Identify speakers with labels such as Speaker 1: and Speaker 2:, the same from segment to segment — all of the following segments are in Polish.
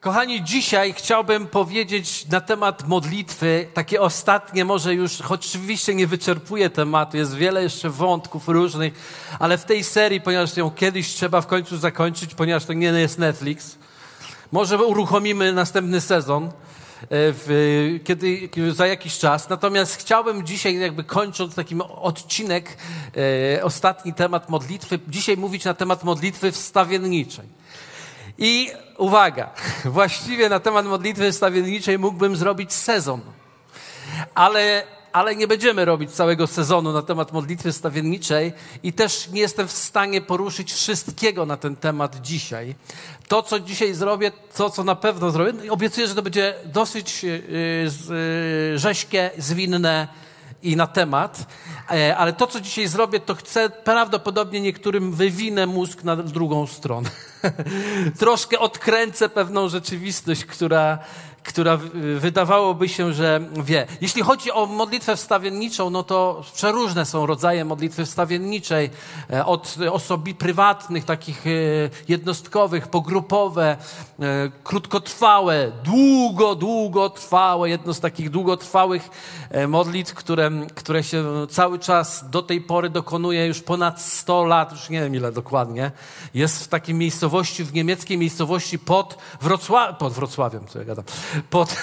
Speaker 1: Kochani, dzisiaj chciałbym powiedzieć na temat modlitwy, takie ostatnie, może już, choć oczywiście nie wyczerpuje tematu, jest wiele jeszcze wątków różnych, ale w tej serii, ponieważ ją kiedyś trzeba w końcu zakończyć, ponieważ to nie jest Netflix, może uruchomimy następny sezon, e, w, kiedy, za jakiś czas. Natomiast chciałbym dzisiaj, jakby kończąc taki odcinek, e, ostatni temat modlitwy, dzisiaj mówić na temat modlitwy wstawienniczej. I uwaga, właściwie na temat modlitwy wstawienniczej mógłbym zrobić sezon, ale, ale nie będziemy robić całego sezonu na temat modlitwy wstawienniczej i też nie jestem w stanie poruszyć wszystkiego na ten temat dzisiaj. To, co dzisiaj zrobię, to, co na pewno zrobię, obiecuję, że to będzie dosyć yy, yy, rześkie, zwinne, i na temat, e, ale to, co dzisiaj zrobię, to chcę prawdopodobnie niektórym wywinę mózg na drugą stronę. Troszkę odkręcę pewną rzeczywistość, która, która wydawałoby się, że wie. Jeśli chodzi o modlitwę wstawienniczą, no to przeróżne są rodzaje modlitwy wstawienniczej. E, od osobi prywatnych, takich e, jednostkowych, pogrupowe, e, krótkotrwałe, długo, długotrwałe. Jedno z takich długotrwałych modlitw, które, które się cały czas do tej pory dokonuje już ponad 100 lat, już nie wiem ile dokładnie. Jest w takiej miejscowości, w niemieckiej miejscowości pod, Wrocław pod Wrocławiem, co ja gadam, pod...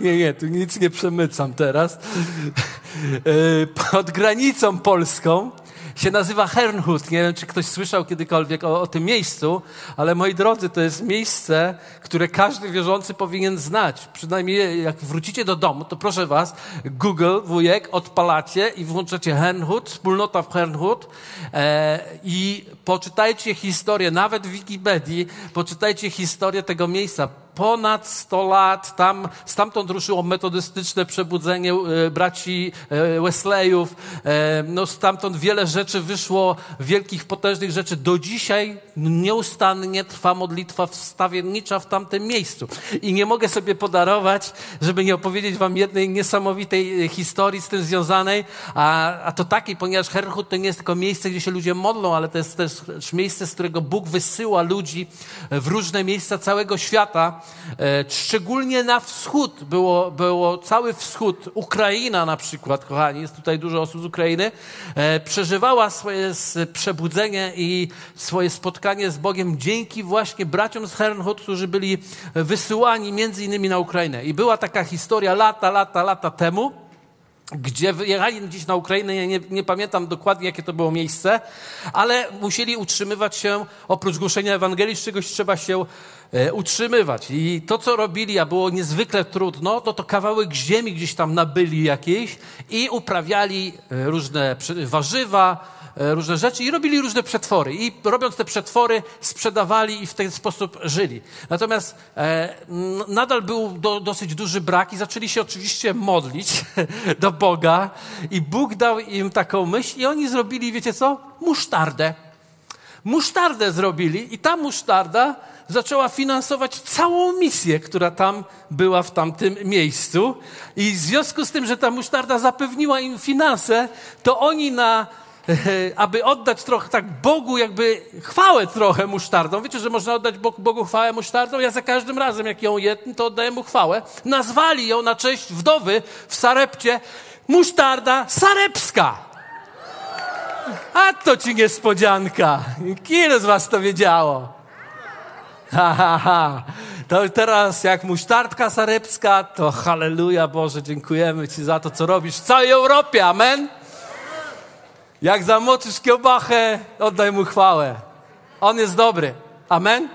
Speaker 1: Nie, nie, tu nic nie przemycam teraz. E, pod granicą polską się nazywa Hernhut. Nie wiem, czy ktoś słyszał kiedykolwiek o, o, tym miejscu, ale moi drodzy, to jest miejsce, które każdy wierzący powinien znać. Przynajmniej jak wrócicie do domu, to proszę was, Google, wujek, odpalacie i włączacie Hernhut, wspólnota w Hernhut e, i poczytajcie historię, nawet w Wikipedii, poczytajcie historię tego miejsca ponad 100 lat. Tam, stamtąd ruszyło metodystyczne przebudzenie e, braci e, Wesleyów. E, no, stamtąd wiele rzeczy wyszło, wielkich, potężnych rzeczy. Do dzisiaj nieustannie trwa modlitwa wstawiennicza w tamtym miejscu. I nie mogę sobie podarować, żeby nie opowiedzieć wam jednej niesamowitej historii z tym związanej, a, a to takiej, ponieważ Herchut to nie jest tylko miejsce, gdzie się ludzie modlą, ale to jest też miejsce, z którego Bóg wysyła ludzi w różne miejsca całego świata. E, szczególnie na wschód było, było cały wschód, Ukraina na przykład, kochani, jest tutaj dużo osób z Ukrainy, e, przeżywała swoje przebudzenie i swoje spotkanie z Bogiem dzięki właśnie braciom z Hernhut, którzy byli wysyłani między innymi na Ukrainę. I była taka historia lata, lata, lata temu, gdzie wyjechali gdzieś na Ukrainę, ja nie, nie, pamiętam dokładnie, jakie to było miejsce, ale musieli utrzymywać się, oprócz głoszenia Ewangelii, z czegoś trzeba się utrzymywać. I to, co robili, a było niezwykle trudno, to to kawałek ziemi gdzieś tam nabyli jakiejś i uprawiali e, różne warzywa, E, różne rzeczy i robili różne przetwory. I robiąc te przetwory, sprzedawali i w ten sposób żyli. Natomiast e, nadal był do, dosyć duży brak i zaczęli się oczywiście modlić do Boga. I Bóg dał im taką myśl i oni zrobili, wiecie co? Musztardę. Musztardę zrobili i ta musztarda zaczęła finansować całą misję, która tam była w tamtym miejscu. I w związku z tym, że ta musztarda zapewniła im finanse, to oni na aby oddać trochę tak Bogu jakby chwałę trochę musztardą. Wiecie, że można oddać Bogu chwałę musztardą? Ja za każdym razem, jak ją jedn, to oddaję mu chwałę. Nazwali ją na cześć wdowy w Sarepcie musztarda sarepska. A to ci niespodzianka. Kilu z was to wiedziało? To teraz jak musztardka sarepska, to halleluja Boże, dziękujemy Ci za to, co robisz w całej Europie. Amen. Jak zamoczysz kiełbachę, oddaj mu chwałę. On jest dobry. Amen?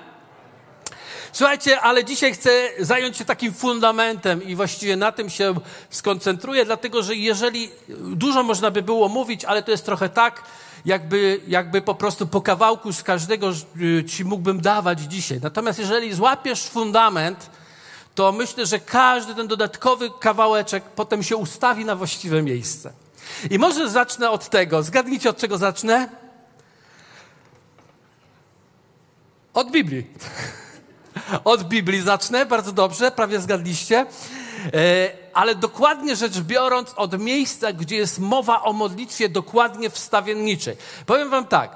Speaker 1: Słuchajcie, ale dzisiaj chcę zająć się takim fundamentem i właściwie na tym się skoncentruję, dlatego że jeżeli dużo można by było mówić, ale to jest trochę tak, jakby, jakby po prostu po kawałku z każdego y, ci mógłbym dawać dzisiaj. Natomiast jeżeli złapiesz fundament, to myślę, że każdy ten dodatkowy kawałeczek potem się ustawi na właściwe miejsce. I może zacznę od tego. Zgadnijcie, od czego zacznę? Od Biblii. Od Biblii zacznę, bardzo dobrze, prawie zgadliście. E, ale dokładnie rzecz biorąc, od miejsca, gdzie jest mowa o modlitwie dokładnie wstawienniczej. Powiem Wam tak.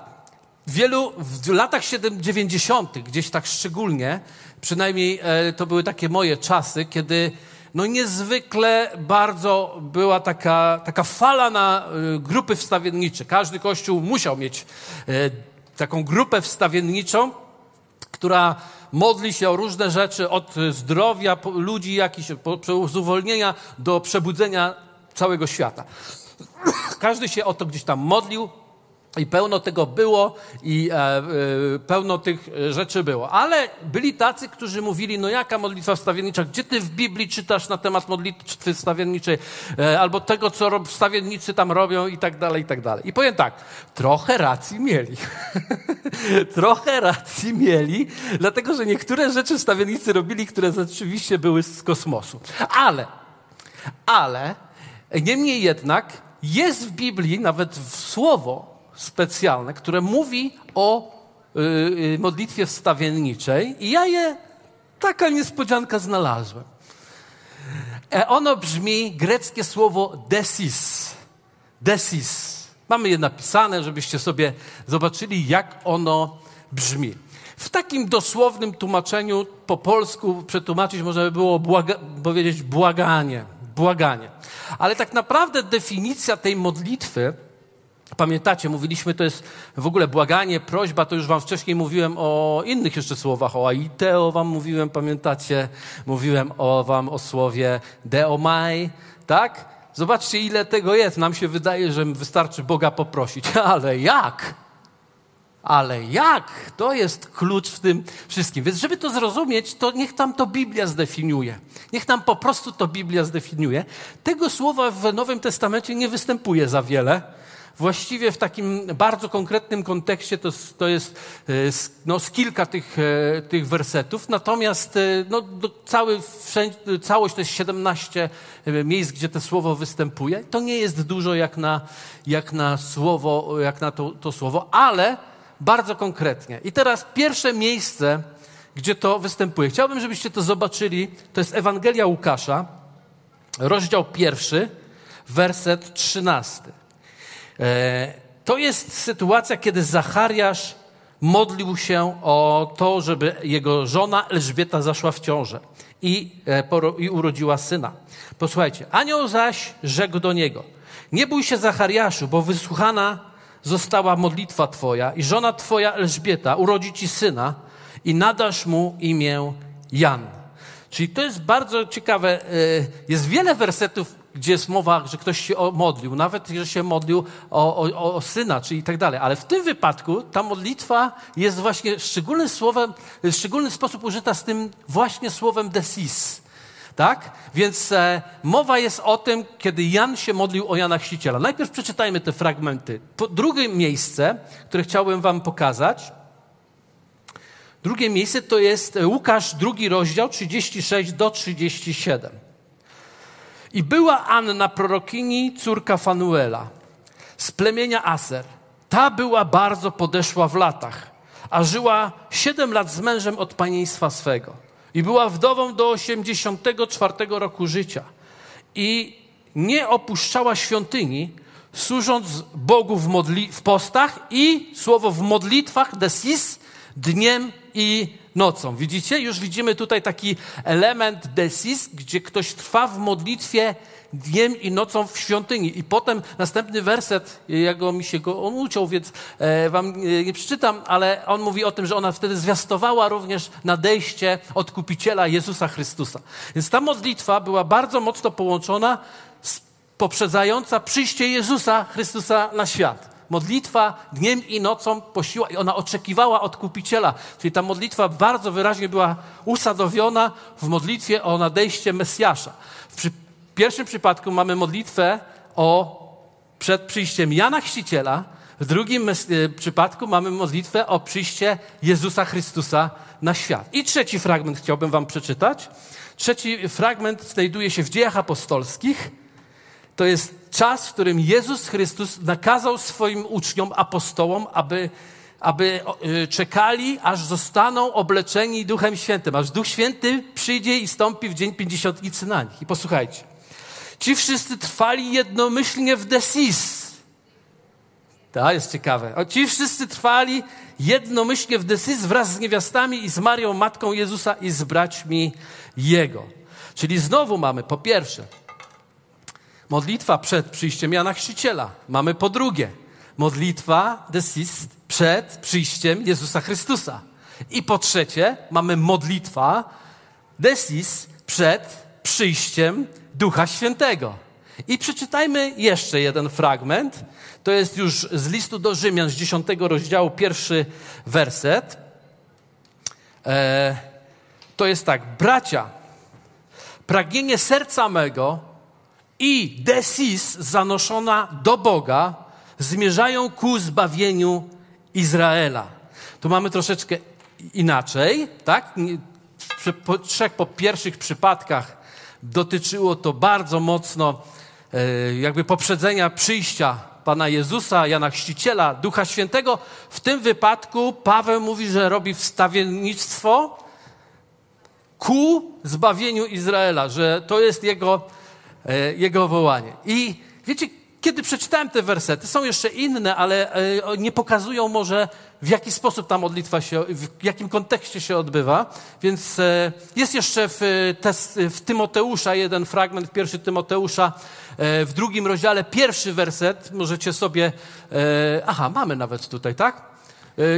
Speaker 1: wielu, w latach 90., gdzieś tak szczególnie, przynajmniej e, to były takie moje czasy, kiedy no niezwykle bardzo była taka, taka fala na e, grupy wstawiennicze. Każdy kościół musiał mieć taką grupę wstawienniczą, która modli się o różne rzeczy, od zdrowia ludzi, jakichś, z uwolnienia do przebudzenia całego świata. Każdy się o to gdzieś tam modlił, i pełno tego było i e, e, pełno tych rzeczy było. Ale byli tacy, którzy mówili, no jaka modlitwa wstawiennicza? Gdzie ty w Biblii czytasz na temat modlitwy wstawienniczej? E, albo tego, co wstawiennicy tam robią i tak dalej, i tak dalej. I powiem tak, trochę racji mieli. trochę racji mieli, dlatego, że niektóre rzeczy wstawiennicy robili, które rzeczywiście były z kosmosu. Ale, ale, niemniej jednak jest w Biblii, nawet w słowo, specjalne, które mówi o y, y, modlitwie wstawienniczej i ja je, taka niespodzianka znalazłem. E, ono brzmi greckie słowo desis. Desis. Mamy je napisane, żebyście sobie zobaczyli, jak ono brzmi. W takim dosłownym tłumaczeniu po polsku przetłumaczyć można by było błaga, powiedzieć błaganie, błaganie. Ale tak naprawdę definicja tej modlitwy Pamiętacie, mówiliśmy, to jest w ogóle błaganie, prośba, to już wam wcześniej mówiłem o innych jeszcze słowach, o aiteo wam mówiłem, pamiętacie? Mówiłem o wam o słowie deomai, tak? Zobaczcie, ile tego jest. Nam się wydaje, że wystarczy Boga poprosić, ale jak? Ale jak? To jest klucz w tym wszystkim. Więc żeby to zrozumieć, to niech tam to Biblia zdefiniuje. Niech tam po prostu to Biblia zdefiniuje. Tego słowa w Nowym Testamencie nie występuje za wiele właściwie w takim bardzo konkretnym kontekście to, to jest e, no, z kilka tych, e, tych wersetów, natomiast e, no, cały, wszędzie, całość to jest 17 miejsc, gdzie to słowo występuje. To nie jest dużo jak na, jak na słowo, jak na to, to słowo, ale bardzo konkretnie. I teraz pierwsze miejsce, gdzie to występuje. Chciałbym, żebyście to zobaczyli. To jest Ewangelia Łukasza, rozdział pierwszy, werset trzynasty. E, to jest sytuacja, kiedy Zachariasz modlił się o to, żeby jego żona Elżbieta zaszła w ciążę i, e, i urodziła syna. Posłuchajcie, anioł zaś rzekł do niego, nie bój się Zachariaszu, bo wysłuchana została modlitwa twoja i żona twoja Elżbieta urodzi ci syna i nadasz mu imię Jan. Czyli to jest bardzo ciekawe. E, jest wiele wersetów gdzie jest mowa, że ktoś się modlił, nawet że się modlił o, o, o syna, czy i tak dalej. Ale w tym wypadku ta modlitwa jest właśnie szczególnym słowem, w szczególny sposób użyta z tym właśnie słowem desis. Tak? Więc e, mowa jest o tym, kiedy Jan się modlił o Jana Chrzciciela. Najpierw przeczytajmy te fragmenty. Po, drugie miejsce, które chciałbym wam pokazać, drugie miejsce to jest Łukasz, drugi rozdział, 36 do 37. I była Anna prorokini, córka Fanuela, z plemienia Aser. Ta była bardzo podeszła w latach, a żyła siedem lat z mężem od panieństwa swego. I była wdową do 84 roku życia. I nie opuszczała świątyni, służąc Bogu w, modli- w postach i słowo w modlitwach, desis, dniem i nocą. Widzicie? Już widzimy tutaj taki element desis, gdzie ktoś trwa w modlitwie dniem i nocą w świątyni. I potem następny werset, jego mi się go on uciął, więc e, wam e, nie przeczytam, ale on mówi o tym, że ona wtedy zwiastowała również nadejście odkupiciela Jezusa Chrystusa. Więc ta modlitwa była bardzo mocno połączona z poprzedzająca przyjście Jezusa Chrystusa na świat. Modlitwa dniem i nocą posiła i ona oczekiwała odkupiciela. Czyli ta modlitwa bardzo wyraźnie była usadowiona w modlitwie o nadejście Mesjasza. W przy pierwszym przypadku mamy modlitwę o przed przyjściem Jana Chrzciciela, w drugim e, przypadku mamy modlitwę o przyjście Jezusa Chrystusa na świat. I trzeci fragment chciałbym wam przeczytać. Trzeci fragment znajduje się w dziejach apostolskich to jest czas, w którym Jezus Chrystus nakazał swoim uczniom, apostołom, aby, aby y, czekali, aż zostaną obleczeni Duchem Świętym, aż Duch Święty przyjdzie i stąpi w dzień pięćdziesiątnicy na nich. I posłuchajcie. Ci wszyscy trwali jednomyślnie w desis. To jest ciekawe. O, ci wszyscy trwali jednomyślnie w decyzji wraz z niewiastami i z Marią, matką Jezusa i z braćmi Jego. Czyli znowu mamy po pierwsze modlitwa przed przyjściem Jana Chrzciciela. Mamy po drugie modlitwa desist przed przyjściem Jezusa Chrystusa. I po trzecie mamy modlitwa desis przed przyjściem Ducha Świętego. I przeczytajmy jeszcze jeden fragment. To jest już z listu do Rzymian, z dziesiątego rozdziału, pierwszy werset. E, to jest tak, bracia, pragnienie serca mego i desis zanoszona do Boga zmierzają ku zbawieniu Izraela. Tu mamy troszeczkę inaczej, tak? Po trzech po pierwszych przypadkach dotyczyło to bardzo mocno e, jakby poprzedzenia przyjścia Pana Jezusa, Jana Chrzciciela, Ducha Świętego. W tym wypadku Paweł mówi, że robi wstawiennictwo ku zbawieniu Izraela, że to jest jego, jego wołanie. I wiecie, kiedy przeczytałem te wersety, są jeszcze inne, ale e, nie pokazują może w jaki sposób ta modlitwa się, w jakim kontekście się odbywa. Więc e, jest jeszcze w, w Tymoteusza jeden fragment, pierwszy Tymoteusza, e, w drugim rozdziale, pierwszy werset, możecie sobie, aha, mamy nawet tutaj, tak?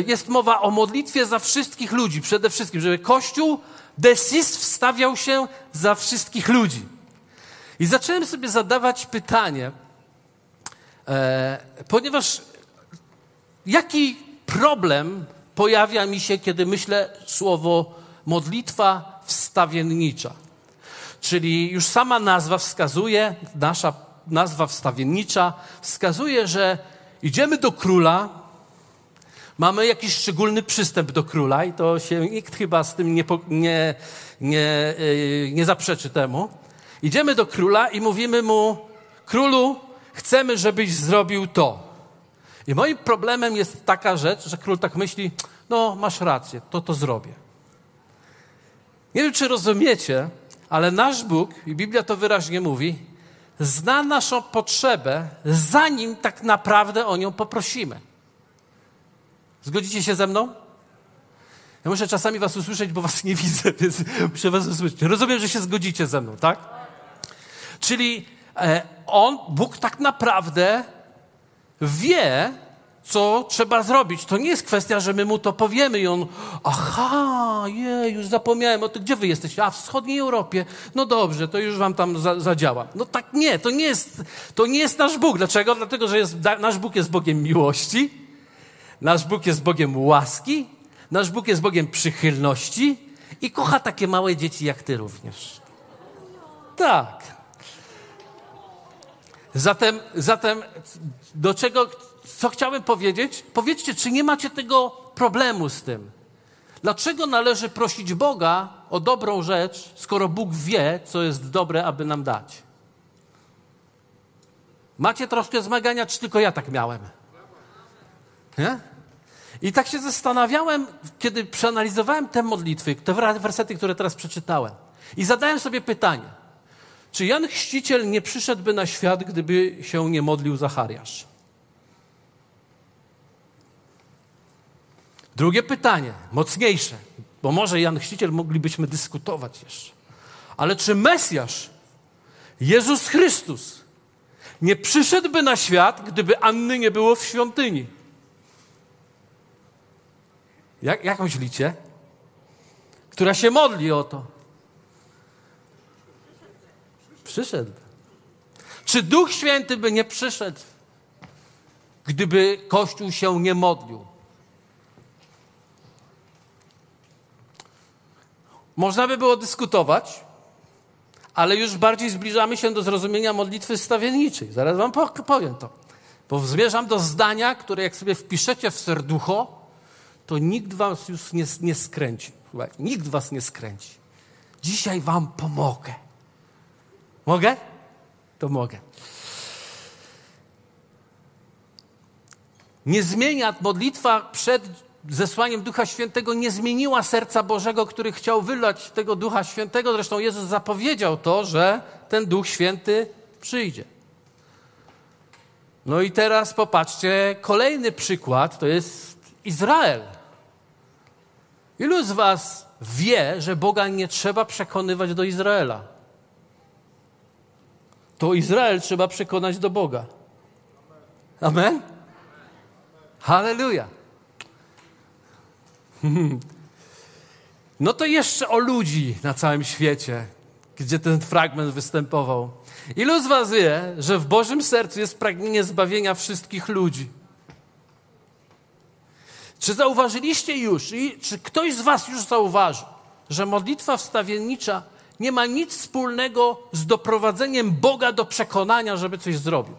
Speaker 1: Jest mowa o modlitwie za wszystkich ludzi, przede wszystkim, żeby Kościół desis wstawiał się za wszystkich ludzi. I zacząłem sobie zadawać pytanie, E, ponieważ jaki problem pojawia mi się, kiedy myślę słowo modlitwa wstawiennicza? Czyli już sama nazwa wskazuje, nasza nazwa wstawiennicza wskazuje, że idziemy do króla, mamy jakiś szczególny przystęp do króla i to się nikt chyba z tym nie, nie, nie, e, nie zaprzeczy temu. Idziemy do króla i mówimy mu, królu, chcemy, żebyś zrobił to. I moim problemem jest taka rzecz, że król tak myśli, no masz rację, to to zrobię. Nie wiem, czy rozumiecie, ale nasz Bóg, i Biblia to wyraźnie mówi, zna naszą potrzebę, zanim tak naprawdę o nią poprosimy. Zgodzicie się ze mną? Ja muszę czasami was usłyszeć, bo was nie widzę, więc muszę was usłyszeć. Rozumiem, że się zgodzicie ze mną, tak? Czyli E, on, Bóg tak naprawdę wie, co trzeba zrobić. To nie jest kwestia, że my mu to powiemy i on, aha, je, już zapomniałem o tym, gdzie wy jesteście? A w wschodniej Europie. No dobrze, to już wam tam za, zadziała. No tak nie, to nie jest, to nie jest nasz Bóg. Dlaczego? Dlatego, że jest, nasz Bóg jest Bogiem miłości, nasz Bóg jest Bogiem łaski, nasz Bóg jest Bogiem przychylności i kocha takie małe dzieci jak ty również. Tak. Zatem, zatem do czego, co chciałem powiedzieć? Powiedzcie, czy nie macie tego problemu z tym? Dlaczego należy prosić Boga o dobrą rzecz, skoro Bóg wie, co jest dobre, aby nam dać? Macie troszkę zmagania, czy tylko ja tak miałem? Nie? I tak się zastanawiałem, kiedy przeanalizowałem te modlitwy, te wersety, które teraz przeczytałem. I zadałem sobie pytanie. Czy Jan Chrzciciel nie przyszedłby na świat, gdyby się nie modlił Zachariasz? Drugie pytanie, mocniejsze, bo może Jan Chrzciciel moglibyśmy dyskutować jeszcze. Ale czy Mesjasz, Jezus Chrystus, nie przyszedłby na świat, gdyby Anny nie było w świątyni? Jak, jak myślicie? Która się modli o to. Przyszedł. Czy Duch Święty by nie przyszedł, gdyby Kościół się nie modlił? Można by było dyskutować, ale już bardziej zbliżamy się do zrozumienia modlitwy stawienniczej. Zaraz wam powiem to. Bo zmierzam do zdania, które jak sobie wpiszecie w serducho, to nikt was już nie, nie skręci. Nikt was nie skręci. Dzisiaj wam pomogę. Mogę? To mogę. Nie zmienia modlitwa przed zesłaniem Ducha Świętego, nie zmieniła serca Bożego, który chciał wylać tego Ducha Świętego. Zresztą Jezus zapowiedział to, że ten Duch Święty przyjdzie. No i teraz popatrzcie, kolejny przykład to jest Izrael. Ilu z Was wie, że Boga nie trzeba przekonywać do Izraela? To Izrael trzeba przekonać do Boga. Amen? Halleluja. No to jeszcze o ludzi na całym świecie, gdzie ten fragment występował. Ilu z Was wie, że w Bożym sercu jest pragnienie zbawienia wszystkich ludzi? Czy zauważyliście już, i czy ktoś z Was już zauważył, że modlitwa wstawiennicza nie ma nic wspólnego z doprowadzeniem Boga do przekonania, żeby coś zrobił?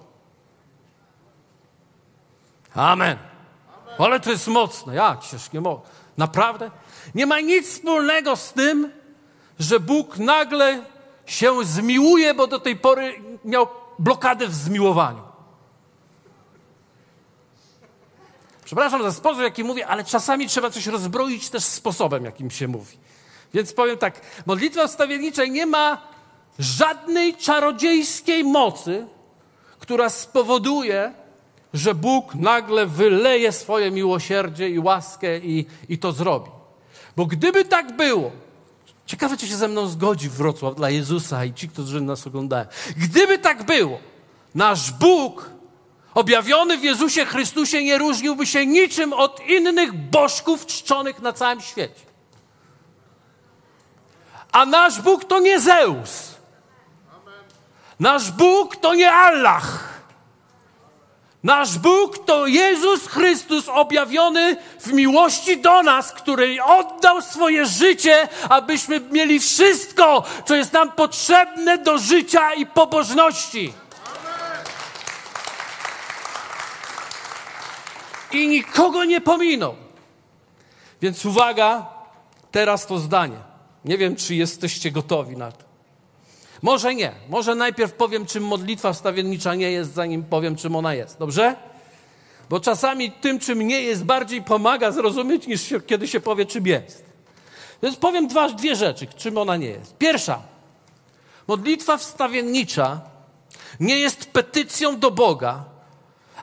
Speaker 1: Amen. Ale to jest mocne. Jak się nie mogę. Naprawdę? Nie ma nic wspólnego z tym, że Bóg nagle się zmiłuje, bo do tej pory miał blokadę w zmiłowaniu. Przepraszam za sposób, jaki mówię, ale czasami trzeba coś rozbroić też sposobem, jakim się mówi. Więc powiem tak, modlitwa wstawienniczej nie ma żadnej czarodziejskiej mocy, która spowoduje, że Bóg nagle wyleje swoje miłosierdzie i łaskę i, i to zrobi. Bo gdyby tak było, ciekawe, czy się ze mną zgodzi Wrocław dla Jezusa i ci, którzy nas oglądają. Gdyby tak było, nasz Bóg objawiony w Jezusie Chrystusie nie różniłby się niczym od innych bożków czczonych na całym świecie. A nasz Bóg to nie Zeus. Nasz Bóg to nie Allah. Nasz Bóg to Jezus Chrystus objawiony w miłości do nas, który oddał swoje życie, abyśmy mieli wszystko, co jest nam potrzebne do życia i pobożności. I nikogo nie pominął. Więc uwaga, teraz to zdanie. Nie wiem, czy jesteście gotowi na to. Może nie. Może najpierw powiem, czym modlitwa wstawiennicza nie jest, zanim powiem, czym ona jest. Dobrze? Bo czasami tym, czym nie jest, bardziej pomaga zrozumieć, niż się, kiedy się powie, czym jest. Więc powiem dwa, dwie rzeczy, czym ona nie jest. Pierwsza. Modlitwa wstawiennicza nie jest petycją do Boga,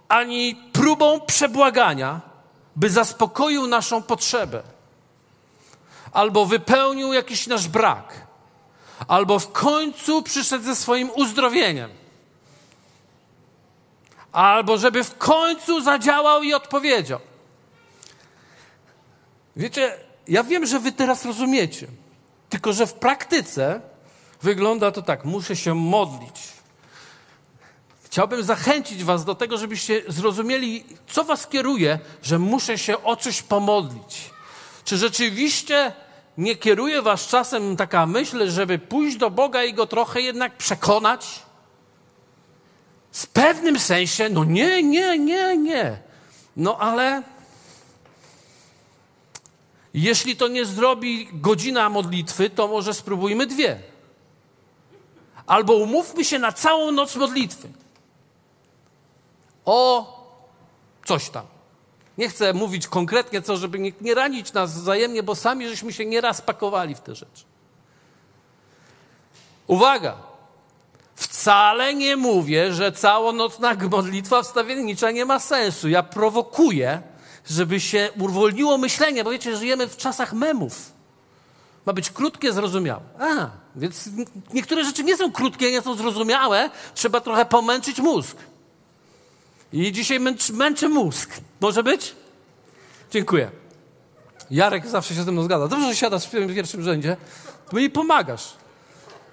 Speaker 1: ani próbą przebłagania, by zaspokoił naszą potrzebę albo wypełnił jakiś nasz brak albo w końcu przyszedł ze swoim uzdrowieniem, albo żeby w końcu zadziałał i odpowiedział. Wiecie, ja wiem, że wy teraz rozumiecie, tylko że w praktyce wygląda to tak: muszę się modlić. Chciałbym zachęcić Was do tego, żebyście zrozumieli, co Was kieruje, że muszę się o coś pomodlić. Czy rzeczywiście nie kieruje was czasem taka myśl, żeby pójść do Boga i go trochę jednak przekonać? W pewnym sensie, no nie, nie, nie, nie. No ale jeśli to nie zrobi godzina modlitwy, to może spróbujmy dwie. Albo umówmy się na całą noc modlitwy. O coś tam. Nie chcę mówić konkretnie co, żeby nie, nie ranić nas wzajemnie, bo sami żeśmy się nieraz pakowali w te rzeczy. Uwaga! Wcale nie mówię, że całonocna modlitwa wstawiennicza nie ma sensu. Ja prowokuję, żeby się uwolniło myślenie, bo wiecie, żyjemy w czasach memów. Ma być krótkie, zrozumiałe. A, więc niektóre rzeczy nie są krótkie, nie są zrozumiałe. Trzeba trochę pomęczyć mózg. I dzisiaj męczy, męczy mózg. Może być? Dziękuję. Jarek zawsze się ze mną zgadza. Dobrze, że siadasz w pierwszym rzędzie. To mi pomagasz.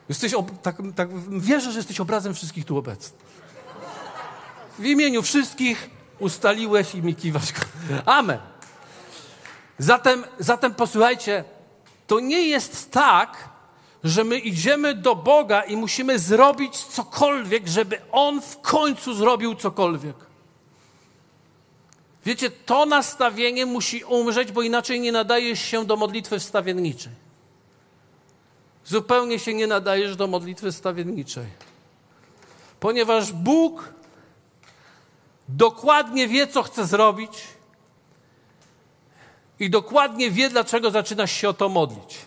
Speaker 1: Jesteś tak, tak, wierzę, że jesteś obrazem wszystkich tu obecnych. W imieniu wszystkich ustaliłeś i mi kiwasz. Amen. Zatem, zatem posłuchajcie, to nie jest tak, że my idziemy do Boga i musimy zrobić cokolwiek, żeby On w końcu zrobił cokolwiek. Wiecie, to nastawienie musi umrzeć, bo inaczej nie nadajesz się do modlitwy wstawienniczej. Zupełnie się nie nadajesz do modlitwy wstawienniczej. Ponieważ Bóg dokładnie wie, co chce zrobić i dokładnie wie, dlaczego zaczynasz się o to modlić.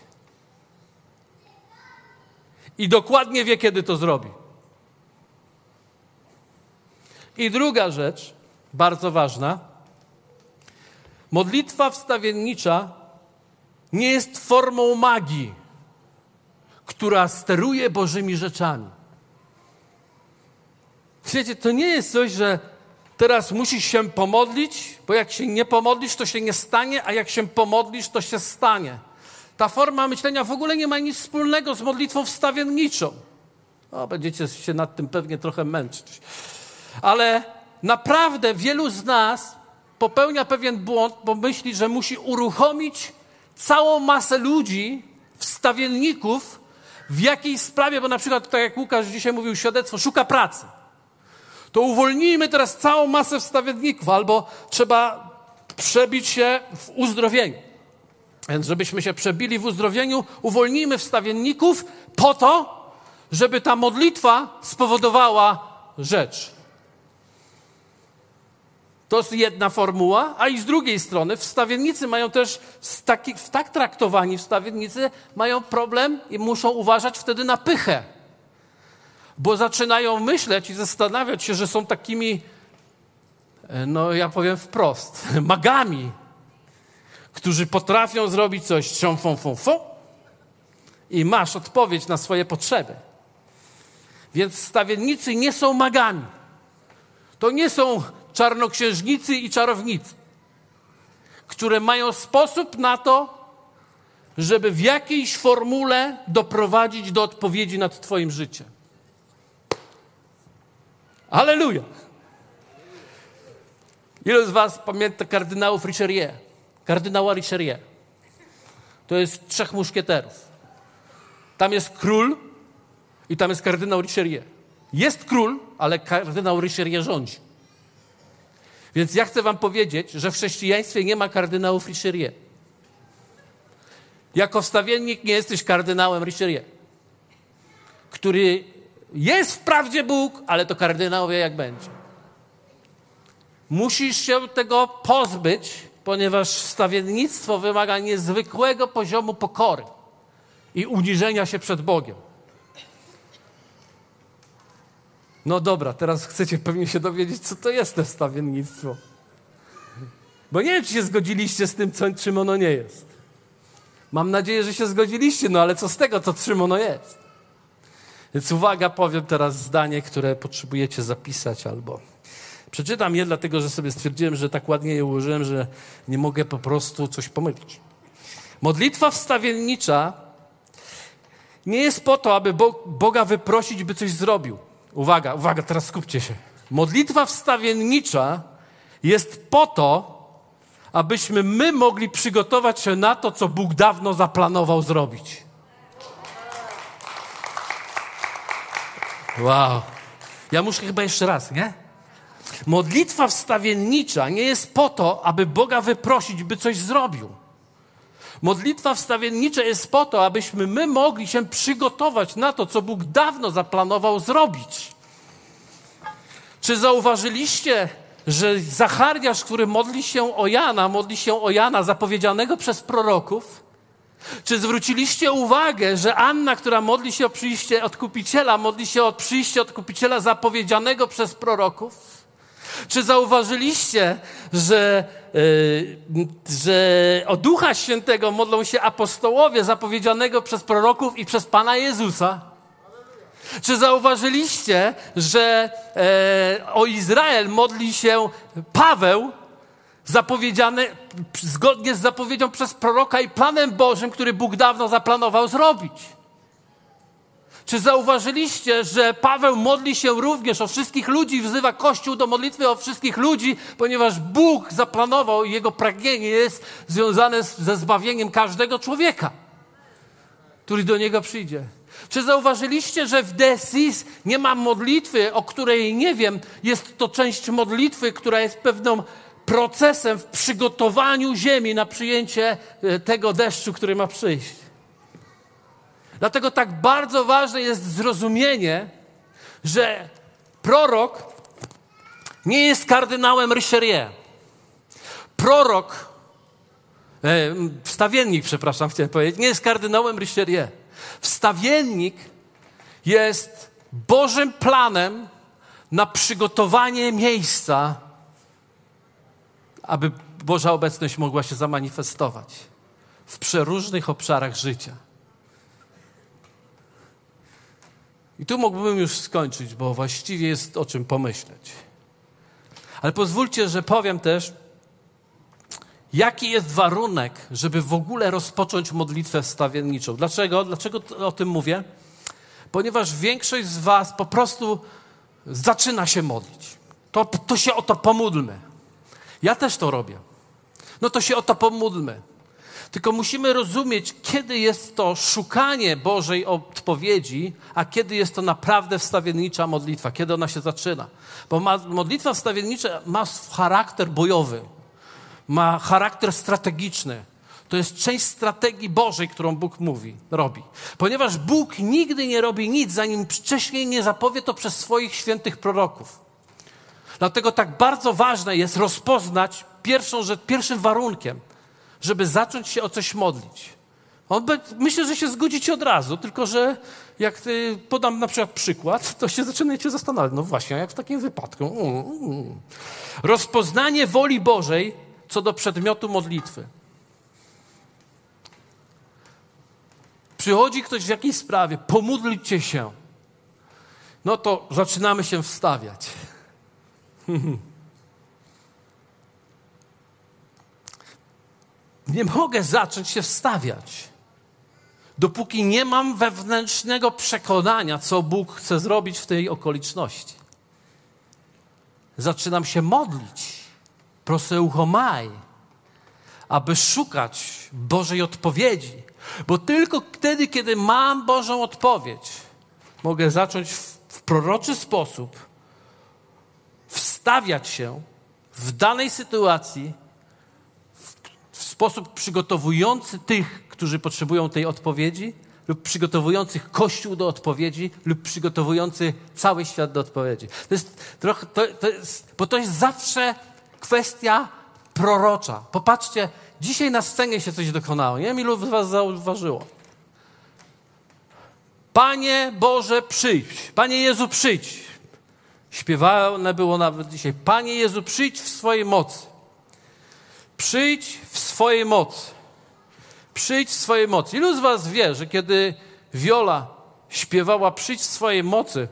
Speaker 1: I dokładnie wie, kiedy to zrobi. I druga rzecz, bardzo ważna. Modlitwa wstawiennicza nie jest formą magii, która steruje Bożymi rzeczami. Wiecie, to nie jest coś, że teraz musisz się pomodlić, bo jak się nie pomodlisz, to się nie stanie, a jak się pomodlisz, to się stanie. Ta forma myślenia w ogóle nie ma nic wspólnego z modlitwą wstawienniczą. O, będziecie się nad tym pewnie trochę męczyć. Ale naprawdę wielu z nas popełnia pewien błąd, bo myśli, że musi uruchomić całą masę ludzi, wstawienników w jakiejś sprawie, bo na przykład, tak jak Łukasz dzisiaj mówił, świadectwo, szuka pracy. To uwolnijmy teraz całą masę wstawienników, albo trzeba przebić się w uzdrowieniu. Więc żebyśmy się przebili w uzdrowieniu, uwolnijmy wstawienników po to, żeby ta modlitwa spowodowała rzecz. To jest jedna formuła, a i z drugiej strony wstawiennicy mają też, taki, tak traktowani wstawiennicy mają problem i muszą uważać wtedy na pychę. Bo zaczynają myśleć i zastanawiać się, że są takimi, e, no ja powiem wprost, magami, którzy potrafią zrobić coś cią, fą, fą, fą i masz odpowiedź na swoje potrzeby. Więc stawiennicy nie są magami. To nie są czarnoksiężnicy i czarownicy, które mają sposób na to, żeby w jakiejś formule doprowadzić do odpowiedzi nad Twoim życiem. Aleluja! Ilu z Was pamięta kardynałów Richelieu? Kardynała Richelieu. To jest trzech muszkieterów. Tam jest król i tam jest kardynał Richelieu. Jest król, ale kardynał Richelieu rządzi. Więc ja chcę wam powiedzieć, że w chrześcijaństwie nie ma kardynałów Richelieu. Jako wstawiennik nie jesteś kardynałem Richelieu, który jest wprawdzie Bóg, ale to kardynał wie jak będzie. Musisz się tego pozbyć, ponieważ wstawiennictwo wymaga niezwykłego poziomu pokory i uniżenia się przed Bogiem. No dobra, teraz chcecie pewnie się dowiedzieć, co to jest to wstawiennictwo. Bo nie wiem, czy się zgodziliście z tym, co, czym ono nie jest. Mam nadzieję, że się zgodziliście, no ale co z tego, to czym ono jest? Więc uwaga, powiem teraz zdanie, które potrzebujecie zapisać albo... Przeczytam je, dlatego że sobie stwierdziłem, że tak ładnie je ułożyłem, że nie mogę po prostu coś pomylić. Modlitwa wstawiennicza nie jest po to, aby Boga wyprosić, by coś zrobił. Uwaga, uwaga, teraz skupcie się. Modlitwa wstawiennicza jest po to, abyśmy my mogli przygotować się na to, co Bóg dawno zaplanował zrobić. Wow. Ja muszę chyba jeszcze raz, nie? Modlitwa wstawiennicza nie jest po to, aby Boga wyprosić, by coś zrobił. Modlitwa wstawiennicza jest po to, abyśmy my mogli się przygotować na to, co Bóg dawno zaplanował zrobić. Czy zauważyliście, że Zachariasz, który modli się o Jana, modli się o Jana zapowiedzianego przez proroków? Czy zwróciliście uwagę, że Anna, która modli się o przyjście odkupiciela, modli się o przyjście odkupiciela zapowiedzianego przez proroków? Czy zauważyliście, że, yy, że o Ducha Świętego modlą się apostołowie zapowiedzianego przez proroków i przez Pana Jezusa? Czy zauważyliście, że e, o Izrael modli się Paweł, zapowiedziany zgodnie z zapowiedzią przez proroka i planem Bożym, który Bóg dawno zaplanował zrobić? Czy zauważyliście, że Paweł modli się również o wszystkich ludzi, wzywa Kościół do modlitwy o wszystkich ludzi, ponieważ Bóg zaplanował i jego pragnienie jest związane ze zbawieniem każdego człowieka, który do niego przyjdzie. Czy zauważyliście, że w Desis nie ma modlitwy, o której nie wiem? Jest to część modlitwy, która jest pewną procesem w przygotowaniu ziemi na przyjęcie e, tego deszczu, który ma przyjść. Dlatego tak bardzo ważne jest zrozumienie, że prorok nie jest kardynałem Richelieu. Prorok, e, wstawiennik, przepraszam, chciałem powiedzieć, nie jest kardynałem Richelieu. Wstawiennik jest Bożym planem na przygotowanie miejsca, aby Boża obecność mogła się zamanifestować w przeróżnych obszarach życia. I tu mógłbym już skończyć, bo właściwie jest o czym pomyśleć. Ale pozwólcie, że powiem też, jaki jest warunek, żeby w ogóle rozpocząć modlitwę wstawienniczą. Dlaczego? Dlaczego o tym mówię? Ponieważ większość z Was po prostu zaczyna się modlić. To, to się o to pomódlmy. Ja też to robię. No to się o to pomódlmy. Tylko musimy rozumieć, kiedy jest to szukanie Bożej odpowiedzi, a kiedy jest to naprawdę wstawiennicza modlitwa, kiedy ona się zaczyna. Bo ma, modlitwa wstawiennicza ma charakter bojowy, ma charakter strategiczny. To jest część strategii Bożej, którą Bóg mówi, robi. Ponieważ Bóg nigdy nie robi nic, zanim wcześniej nie zapowie to przez swoich świętych proroków. Dlatego tak bardzo ważne jest rozpoznać pierwszą rzecz, pierwszym warunkiem – żeby zacząć się o coś modlić. Myślę, że się zgodzicie od razu, tylko że jak podam na przykład przykład, to się zaczynacie zastanawiać. No właśnie, jak w takim wypadku. Mm, mm. Rozpoznanie woli Bożej co do przedmiotu modlitwy. Przychodzi ktoś w jakiejś sprawie, pomódlcie się. No to zaczynamy się wstawiać. nie mogę zacząć się wstawiać, dopóki nie mam wewnętrznego przekonania, co Bóg chce zrobić w tej okoliczności. Zaczynam się modlić, proseuchomai, aby szukać Bożej odpowiedzi, bo tylko wtedy, kiedy mam Bożą odpowiedź, mogę zacząć w, w proroczy sposób wstawiać się w danej sytuacji sposób przygotowujący tych, którzy potrzebują tej odpowiedzi, lub przygotowujących Kościół do odpowiedzi, lub przygotowujący cały świat do odpowiedzi. To jest trochę, to, to jest, bo to jest zawsze kwestia prorocza. Popatrzcie, dzisiaj na scenie się coś dokonało. Nie wiem, ilu z was zauważyło. Panie Boże, przyjdź. Panie Jezu, przyjdź. Śpiewane było nawet dzisiaj. Panie Jezu, przyjdź w swojej mocy. Przyjdź w swojej mocy. Przyjdź w swojej mocy. Ilu z Was wie, że kiedy Wiola śpiewała Przyjdź w swojej mocy,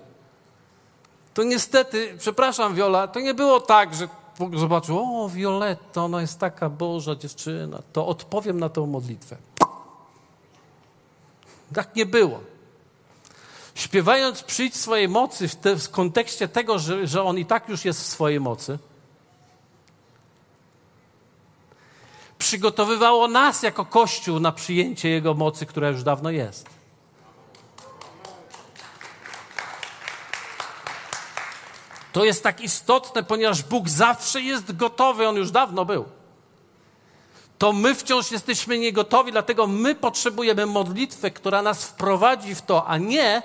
Speaker 1: to niestety, przepraszam Wiola, to nie było tak, że zobaczył, o Violetta, ona jest taka Boża dziewczyna, to odpowiem na tę modlitwę. Tak nie było. Śpiewając Przyjdź w swojej mocy w, te, w kontekście tego, że, że On i tak już jest w swojej mocy, przygotowywało nas jako Kościół na przyjęcie Jego mocy, która już dawno jest. To jest tak istotne, ponieważ Bóg zawsze jest gotowy, On już dawno był. To my wciąż jesteśmy niegotowi, dlatego my potrzebujemy modlitwy, która nas wprowadzi w to, a nie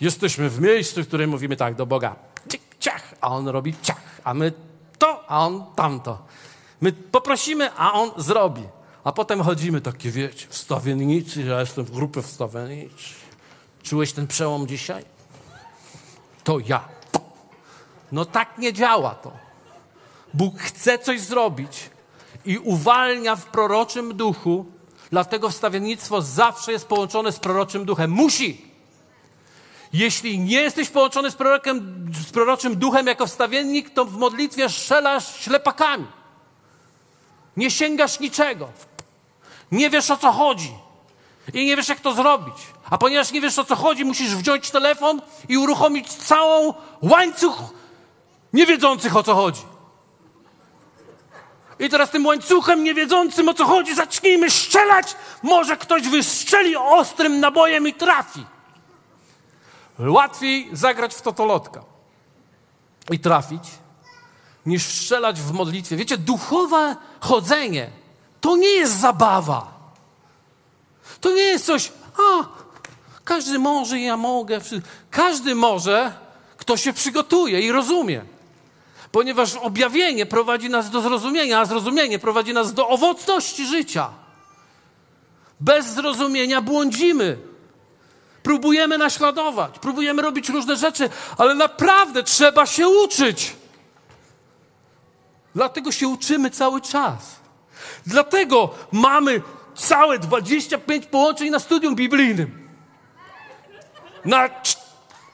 Speaker 1: jesteśmy w miejscu, w którym mówimy tak do Boga, ciach, a On robi ciach, a my to, a On tamto. My poprosimy, a on zrobi. A potem chodzimy takie, wiecie, wstawiennicy, ja jestem w grupie wstawiennicy. Czułeś ten przełom dzisiaj? To ja. No tak nie działa to. Bóg chce coś zrobić i uwalnia w proroczym duchu, dlatego wstawiennictwo zawsze jest połączone z proroczym duchem. Musi. Jeśli nie jesteś połączony z, prorokiem, z proroczym duchem jako wstawiennik, to w modlitwie strzelasz ślepakami. Nie sięgasz niczego. Nie wiesz o co chodzi. I nie wiesz, jak to zrobić. A ponieważ nie wiesz o co chodzi, musisz wziąć telefon i uruchomić całą łańcuch niewiedzących o co chodzi. I teraz tym łańcuchem niewiedzącym o co chodzi zacznijmy strzelać. Może ktoś wystrzeli ostrym nabojem i trafi. Łatwiej zagrać w totolotka i trafić, niż strzelać w modlitwie. Wiecie, duchowe chodzenie to nie jest zabawa. To nie jest coś, a każdy może, ja mogę. Każdy może, kto się przygotuje i rozumie. Ponieważ objawienie prowadzi nas do zrozumienia, a zrozumienie prowadzi nas do owocności życia. Bez zrozumienia błądzimy. Próbujemy naśladować, próbujemy robić różne rzeczy, ale naprawdę trzeba się uczyć. Dlatego się uczymy cały czas. Dlatego mamy całe 25 połączeń na studium biblijnym. Na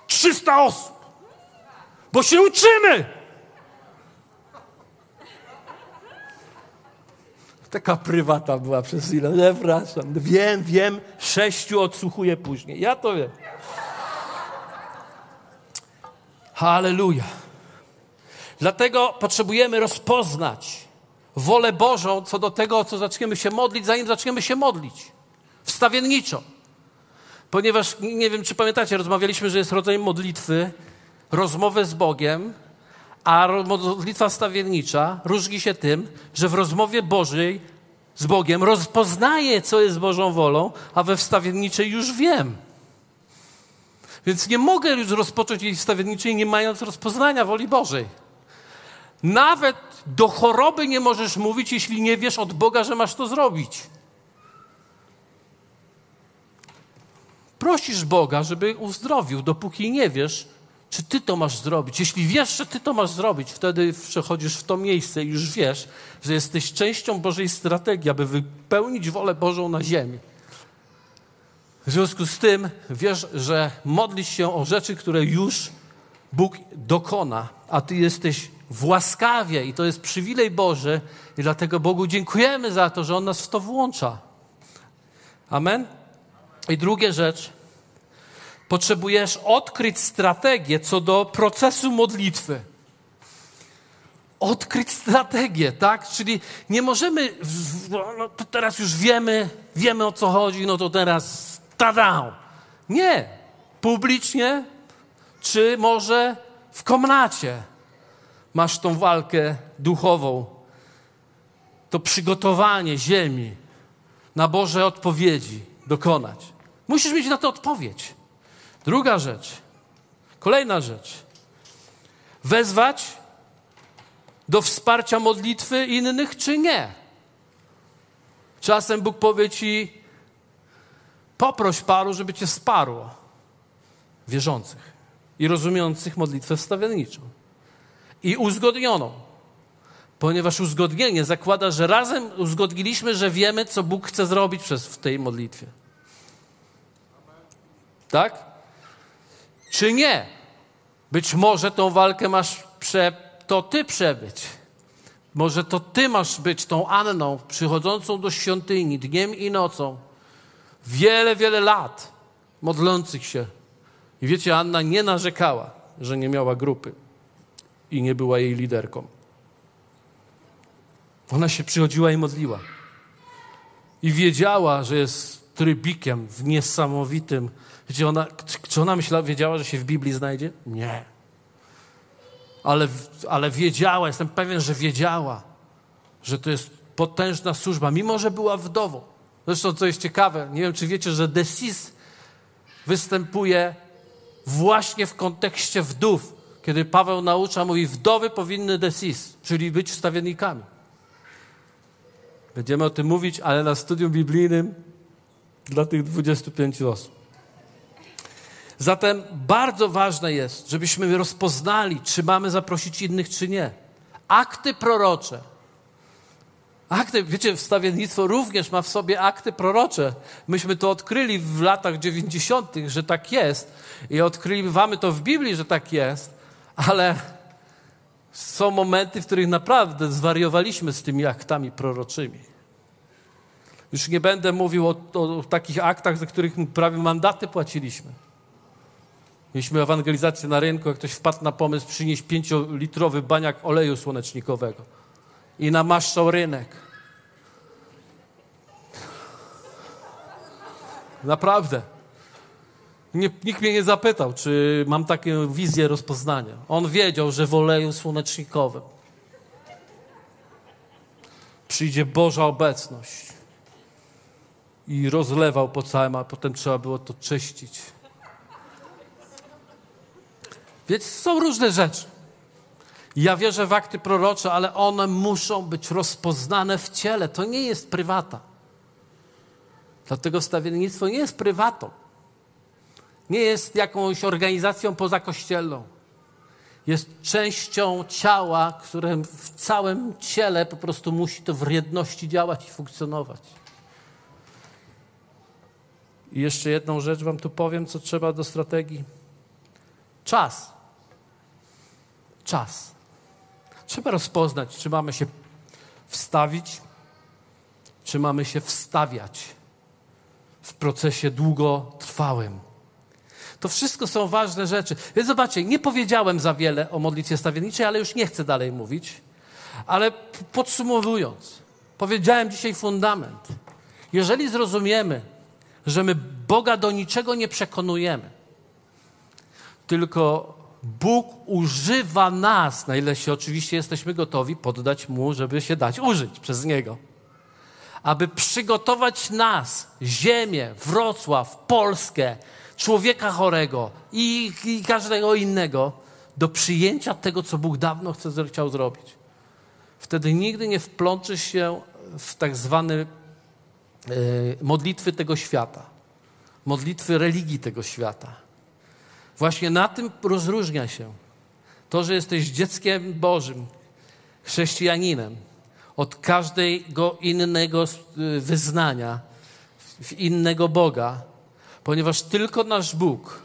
Speaker 1: 300 osób. Bo się uczymy. Taka prywata była przez chwilę. Przepraszam. Wiem, wiem, sześciu odsłuchuję później. Ja to wiem. Halleluja. Dlatego potrzebujemy rozpoznać wolę Bożą co do tego, o co zaczniemy się modlić, zanim zaczniemy się modlić. Wstawienniczo. Ponieważ, nie wiem, czy pamiętacie, rozmawialiśmy, że jest rodzaj modlitwy, rozmowy z Bogiem, a modlitwa wstawiennicza różni się tym, że w rozmowie Bożej z Bogiem rozpoznaję, co jest Bożą wolą, a we wstawienniczej już wiem. Więc nie mogę już rozpocząć jej wstawienniczej, nie mając rozpoznania woli Bożej. Nawet do choroby nie możesz mówić, jeśli nie wiesz od Boga, że masz to zrobić. Prosisz Boga, żeby uzdrowił, dopóki nie wiesz, czy ty to masz zrobić. Jeśli wiesz, że ty to masz zrobić, wtedy przechodzisz w to miejsce i już wiesz, że jesteś częścią Bożej strategii, aby wypełnić wolę Bożą na ziemi. W związku z tym wiesz, że modlisz się o rzeczy, które już Bóg dokona, a ty jesteś w łaskawie i to jest przywilej Boży i dlatego Bogu dziękujemy za to, że On nas w to włącza. Amen? I druga rzecz, potrzebujesz odkryć strategię co do procesu modlitwy. Odkryć strategię, tak? Czyli nie możemy, no to teraz już wiemy, wiemy o co chodzi, no to teraz tada! Nie. Publicznie, czy może w komnacie masz tą walkę duchową, to przygotowanie ziemi na Boże odpowiedzi dokonać. Musisz mieć na to odpowiedź. Druga rzecz, kolejna rzecz. Wezwać do wsparcia modlitwy innych, czy nie? Czasem Bóg powie ci: poproś paru, żeby cię wsparło. Wierzących i rozumiejących modlitwę wstawienniczą i uzgodnioną. Ponieważ uzgodnienie zakłada, że razem uzgodniliśmy, że wiemy, co Bóg chce zrobić przez, w tej modlitwie. Tak? Czy nie? Być może tą walkę masz prze, to ty przebyć. Może to ty masz być tą Anną przychodzącą do świątyni dniem i nocą. Wiele, wiele lat modlących się. I wiecie, Anna nie narzekała, że nie miała grupy i nie była jej liderką. Ona się przychodziła i modliła. I wiedziała, że jest trybikiem w niesamowitym. Wiecie, ona, czy ona myślała, wiedziała, że się w Biblii znajdzie? Nie. Ale, ale wiedziała, jestem pewien, że wiedziała, że to jest potężna służba, mimo że była wdową. Zresztą, co jest ciekawe, nie wiem, czy wiecie, że Desis występuje właśnie w kontekście wdów kiedy Paweł naucza, mówi, wdowy powinny desis, czyli być wstawiennikami. Będziemy o tym mówić, ale na studium biblijnym dla tych 25 osób. Zatem bardzo ważne jest, żebyśmy rozpoznali, czy mamy zaprosić innych, czy nie. Akty prorocze. Akty, wiecie, wstawiennictwo również ma w sobie akty prorocze. Myśmy to odkryli w latach 90., że tak jest. I odkrywamy to w Biblii, że tak jest ale są momenty, w których naprawdę zwariowaliśmy z tymi aktami proroczymi. Już nie będę mówił o, o, takich aktach, za których prawie mandaty płaciliśmy. Mieliśmy ewangelizację na rynku, jak ktoś wpadł na pomysł przynieść pięciolitrowy baniak oleju słonecznikowego i namaszczał rynek. Naprawdę. Nie, nikt mnie nie zapytał, czy mam taką wizję rozpoznania. On wiedział, że w oleju słonecznikowym przyjdzie Boża obecność i rozlewał po całym, a potem trzeba było to czyścić. Więc są różne rzeczy. Ja wierzę w akty prorocze, ale one muszą być rozpoznane w ciele. To nie jest prywata. Dlatego stawiennictwo nie jest prywatą. Nie jest jakąś organizacją pozakościelną. Jest częścią ciała, które w całym ciele po prostu musi to w jedności działać i funkcjonować. I jeszcze jedną rzecz Wam tu powiem, co trzeba do strategii. Czas. Czas. Trzeba rozpoznać, czy mamy się wstawić, czy mamy się wstawiać w procesie długotrwałym. To wszystko są ważne rzeczy. Więc zobaczcie, nie powiedziałem za wiele o modlitwie stawienniczej, ale już nie chcę dalej mówić. Ale podsumowując, powiedziałem dzisiaj fundament. Jeżeli zrozumiemy, że my Boga do niczego nie przekonujemy, tylko Bóg używa nas, na ile się oczywiście jesteśmy gotowi poddać Mu, żeby się dać użyć przez Niego. Aby przygotować nas, ziemię, Wrocław, Polskę, człowieka chorego i, i każdego innego, do przyjęcia tego, co Bóg dawno chce, chciał zrobić. Wtedy nigdy nie wplączy się w tak zwane modlitwy tego świata, modlitwy religii tego świata Właśnie na tym rozróżnia się to, że jesteś dzieckiem Bożym, chrześcijaninem, od każdego innego y, wyznania, innego Boga, ponieważ tylko nasz Bóg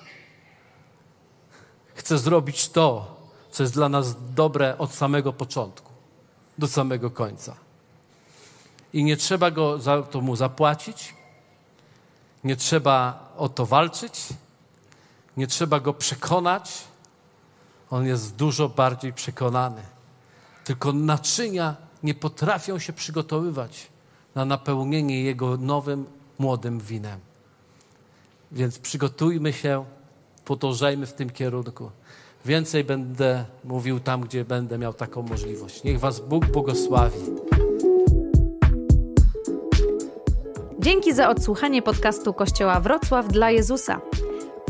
Speaker 1: chce zrobić to, co jest dla nas dobre od samego początku do samego końca. I nie trzeba go za to mu zapłacić, nie trzeba o to walczyć, nie trzeba go przekonać, on jest dużo bardziej przekonany. Tylko naczynia nie potrafią się przygotowywać na napełnienie jego nowym, młodym winem. Więc przygotujmy się, podążajmy w tym kierunku. Więcej będę mówił tam, gdzie będę miał taką możliwość. Niech Was Bóg błogosławi.
Speaker 2: Dzięki za odsłuchanie podcastu Kościoła Wrocław dla Jezusa.